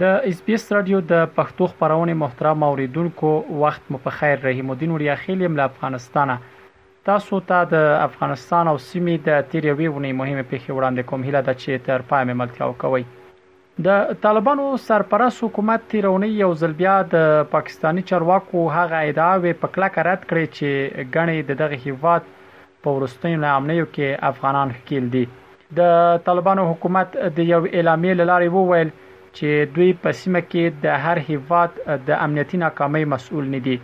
د اس بي اس راډیو د پښتو خپرونې محترم اوریدونکو وخت مو په خیر رحیم الدین وړیاخیل یم له افغانستانه تاسو ته د افغانستان او سیمې د تیر یوې ونې مهمه پیښه وړاندې کوم هیله ده چې تر پای مې ملتیا وکوي د طالبانو سرپرست حکومت تیرونی یو ځل بیا د پاکستانی چارواکو هغه ادعاوې په کلکه رد کړې چې ګڼې د دغه هیواد په ورستیو ناامنیو کې افغانان ښکیل دي د طالبانو حکومت د یو اعلامیې له لارې وویل چې دوی په سیمه کې د هر هیواد د امنیتي ناکامۍ مسؤل نه دي.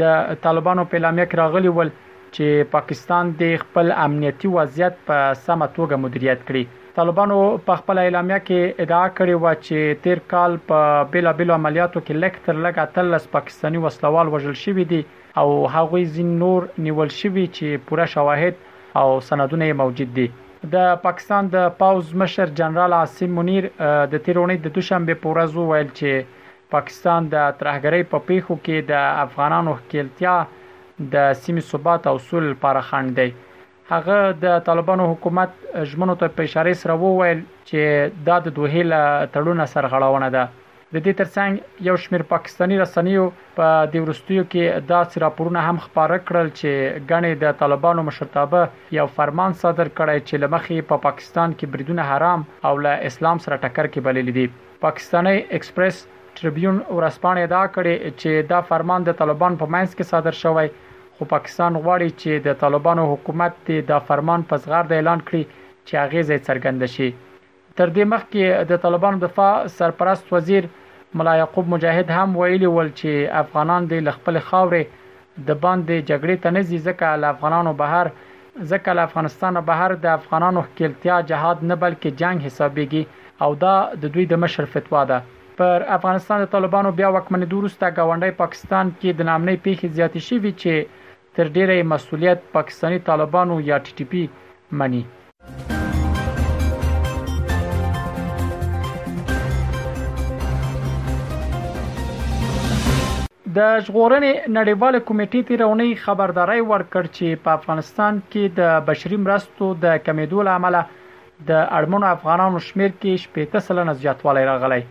د طالبانو په اعلامیه کې راغلي ول چې پاکستان دې خپل امنیتي وضعیت په سمه توګه مدیریت کړي. طالبانو په خپله اعلامیه کې ادعا کړې وه چې تیر کال په بیلابیلو عملیاتو کې لږ تر لږه اتلس پاکستاني وسلوال وژل شوي دي او هغوی ځینې نور نیول شوي چې پوره شواهد او سندونه یې موجود دي. د پاکستان د پوځ مشر جنرال عاصم منیر د تېرې اونۍ د دوشنبې په ورځ وویل چې پاکستان د ترهګرۍ په پېښو کې د افغانانو ښکېلتیا د سیمې ثبات او سولې لپاره خنډ دی. هغه د طالبانو حکومت ژمنو ته په اشارې سره وویل چې دا د دوحې له تړونه سرغړونه ده. د دې ترڅنګ یو شمېر پاکستاني رسنیو په دې وروستیو کې داسې راپورونه هم خپاره کړل چې ګڼې د طالبانو مشرتابه یو فرمان صادر کړی چې له مخې یې په پاکستان کې بریدونه حرام او له اسلام سره ټکر کې بللي دي. پاکستانۍ ایکسپریس ټریبیون ورځپاڼې ادعا کړې چې دا فرمان د طالبانو په منځ کې صادر شوی خو پاکستان غواړي چې د طالبانو حکومت دې دا فرمان په زغرده اعلان کړي چې اغېزه یې څرګنده شي. تر دې مخکې د طالبانو دفاع سرپرست وزیر ملا یعقوب مجاهد هم ویلي ول چې افغانان دې له خپلې خاورې د باندې جګړې ته نه ځي ځکه له افغانانو بهر ځکه له افغانستانه بهر د افغانانو ښکېلتیا جهاد نه بلکې جنګ حسابېږي او دا د دوی د مشر فتوا ده. پر افغانستان د طالبانو بیا واکمنېدو وروسته ګاونډی پاکستان کې د ناامنۍ پېښې زیاتې شوي چې تر ډېره یې مسوولیت پاکستاني طالبانو یا ټي ټي پي مني. د ژغورنې نړیوال کمیټې تیرونی خبرداري ورکړ چې په افغانستان کې د بشري مرستو د کمیدو لامل د اړمنو افغانانو شمیر کې شپېته سلنه زیاتوالی راغلی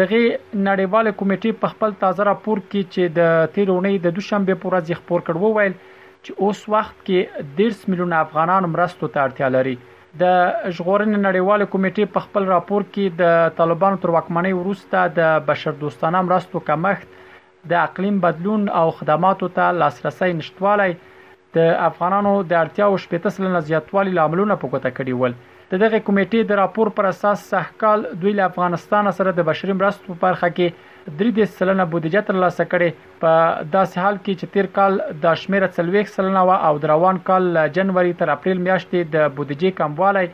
دغې نړیوالې کمیټې په خپل تازه راپور کې چې د تیر اونۍ د دوشنبې په ورځ یې خپور کړ وویل چې اوس وخت کې دېرش میلیونه افغانان مرستو ته اړتیا لري. د ژغورنې نړیوالې کمیټې په خپل راپور کې د طالبانو تر واکمنۍ وروسته د بشردوستانه مرستو کمښت د اقلیم بدلون او خدماتو ته لاسرسی نشتوالی د افغانانو د اړتیاو شپېته سلنه زیاتوالي لاملونه په ګوته کړي ول. د دغې کمېټې د راپور پر اساس سږکال دوی له افغانستانه سره د بشري مرستو په برخه کې درې دېرش سلنه بودجه ترلاسه کړې، په داسې حال کې چې تېر کال دا شمېره څلوېښت سلنه وه او د روان کال له جنوري تر اپرېل میاشتې د بودجې کموالی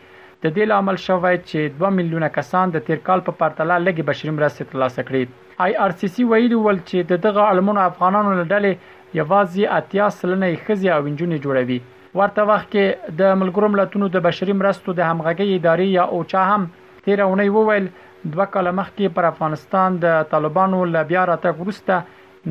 د دې لامل شوی چې دوه میلیونه کسان د تېر کال په پرتله لږې بشري مرستې ترلاسه کړي. آی ار سي سي ویلي ول چې د دغه اړمنو افغانانو له ډلې یوازې اتیا سلنه یې ښځې او نجونې جوړوي. ورته وخت کې د ملګرو ملتونو د بشري مرستو د همغږۍ ادارې یا اوچا هم تېره اونۍ وویل، دوه کاله مخکې پر افغانستان د طالبانو له بیا راتګ وروسته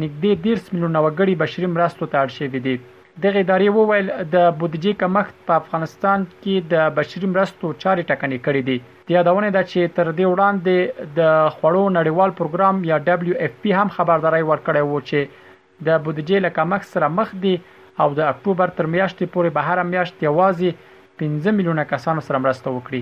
نږدې دېرش میلیونه وګړي بشري مرستو ته اړ شوي دي. دغې ادارې وویل، د بودجې کمښت په افغانستان کې د بشري مرستو چارې ټکنۍ کړې دي. د یادونې ده چې تر دې وړاندې د خوړو نړیوال پروګرام یا دبلیو اف پی هم خبرداری ورکړی وو چې د بودجې له کمښت سره مخ دي او د اکتوبر تر میاشتې پورې به هره میاشت یوازې 15 میلیونه کسانو سره مرسته وکړي.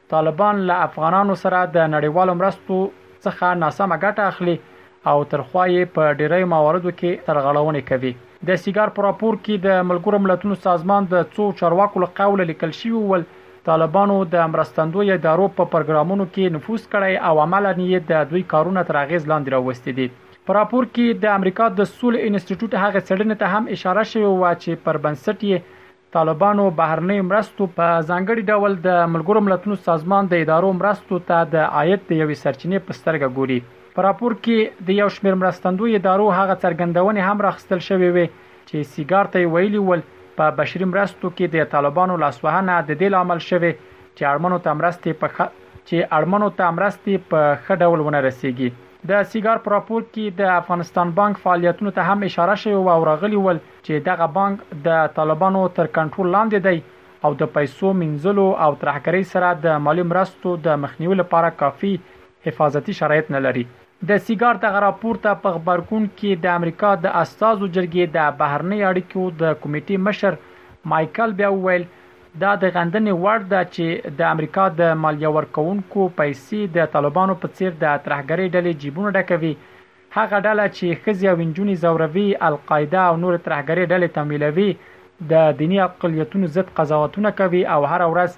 طالبان له افغانانو سره د نړیوالو مرستو څخه ناسمه ګټه اخلي او تر خوا یې په ډیریو مواردو کې سرغړونې کوي. د سیګار په راپور کې د ملګرو ملتونو سازمان د څو چارواکو له قوله لیکل شوي ول، طالبانو د مرستندویه ادارو په پروګرامونو کې نفوذ کړی او عملاً یې د دوی کارونه تر اغیز لاندې راوستي دي. په راپور کې د امریکا د سولې انسټیټوټ هغې څیړنې ته هم اشاره شوې وه چې پر بنسټ یې طالبانو بهرنیو مرستو په ځانګړي ډول د ملګرو ملتونو سازمان د ادارو مرستو ته د عاید د یوې سرچینې په سترګه ګوري. په راپور کې د یو شمېر مرستندوی ادارو هغه څرګندونې هم راخیستل شوې وې چې سیګار ته یې ویلي ول، په بشري مرستو کې د طالبانو لاسوهنه د دې لامل شوې چې اړمنو ته مرستې په ښه چې اړمنو ته مرستې په ښه ډول ونه رسېږي. د سیګار په راپور کې د افغانستان بانک فعالیتونو ته هم اشاره شوې وه او راغلي ول، چې دغه بانک د طالبانو تر کنټرول لاندې دی او د پیسو مینځلو او ترهګرۍ سره د مالي مرستو د مخنیوي لپاره کافي حفاظتي شرایط نه لري. د سیګار دغه راپور ته په غبرګون کې د امریکا د استازو جرګې د بهرنیو اړیکو د کمېټې مشر مایکل بیا وویل، دا د غندنې وړ ده چې د امریکا د مالیه ورکوونکو پیسې د طالبانو په څېر د ترهګرۍ ډلې جیبونه ډکوي هغه ډله چې ښځې او انجونې ځوروي، القاعده او نورې ترهګرې ډلې تمویلوي، د دیني اقلیتونو ضد قضاوتونه کوي او هره ورځ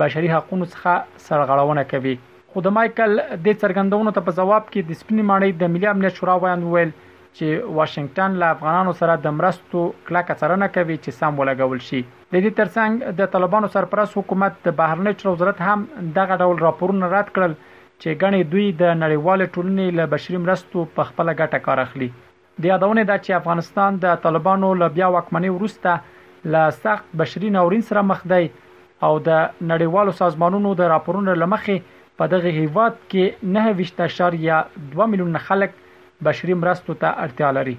بشري حقونو څخه سرغړونه کوي. خو د مایکل دې څرګندونو ته په ځواب کې د سپینې ماڼۍ د ملي امنیت شورا ویاند وویل چې واشنګټن له افغانانو سره د مرستو کلکه څارنه کوي چې سم ولګول شي. د دې ترڅنګ د طالبانو سرپرست حکومت د بهرنیو چارو وزارت هم دغه ډول راپورونه رد کړل چې ګڼې دوی د نړیوالې ټولنې له بشري مرستو په خپله ګټه کار اخلي. د یادونې ده چې افغانستان د طالبانو له بیا واکمنۍ وروسته له سخت بشري ناورین سره مخ دی او د نړیوالو سازمانونو د راپورونو له مخې په دغه هیواد کې نهه ویشت اعشاریه دوه میلیون خلک بشري مرستو ته اړتیا لري.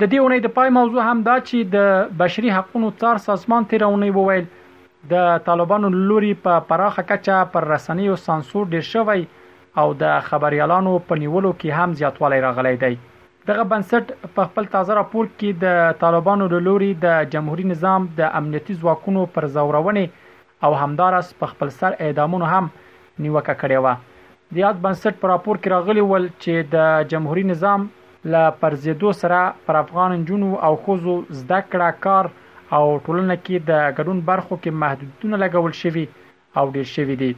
د دې اونۍ د پای موضوع هم دا چې د بشري حقونو څار سازمان تېره اونۍ وویل، د طالبانو له لوري په پراخه کچه پر رسنیو سانسور ډېر شوی او د خبریالانو په نیولو کې هم زیاتوالی راغلی دی. دغه بنسټ په خپل تازه راپور کې د طالبانو له لوري د جمهوري نظام د امنیتي ځواکونو پر ځورونې او همداراز په خپل سر اعدامونو هم نیوکه کړې وه. د یاد بنسټ په راپور کې راغلي ول چې د جمهوري نظام له پرځېدو سره پر افغان نجونو او ښځو زده کړه، کار او ټولنه کې د ګډون برخو کې محدودیتونه لګول شوي او ډېر شوي دي.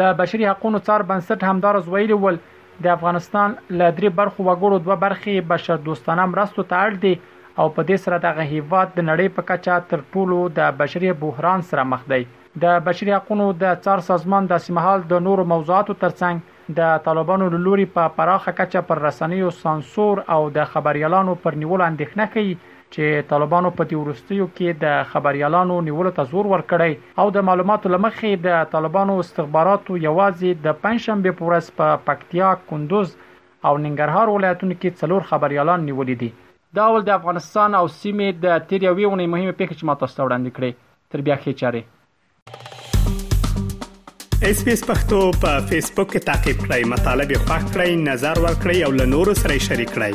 د بشري حقونو څار بنسټ همدارز ویلي ول، د افغانستان له درې برخو وګړو دوه برخې یې بشردوستانه مرستو ته اړ دي او په دې سره دغه هېواد د نړۍ په کچه تر ټولو د بشري بحران سره مخ دی. د بشري حقونو د څار سازمان داسې مهال د نورو موضوعاتو ترڅنګ د طالبانو له لوري په پراخه کچه پر رسنیو سانسور او د خبریالانو پر نیولو اندېښنه ښيي چې طالبانو په دې وروستیو کې د خبریالانو نیولو ته زور ورکړی او د معلوماتو لمخې د طالبانو استخباراتو یوازې د پنځشنبه په ورځ په پکتیا، کندوز او ننګرهار ولایتونو کې څلور خبریالان نیولي دي. دا ول د افغانستان او سیمې د تېرې یوې اونۍ مهمې پېښې چې ما تاسو ته وړاندې کړې. تر بیا ښې چارې. اس پی اس پختو په فیسبوک کې تا کې پلی مطلب یو فاک کړئ نظر ور کړئ او له نورو سره شریک کړئ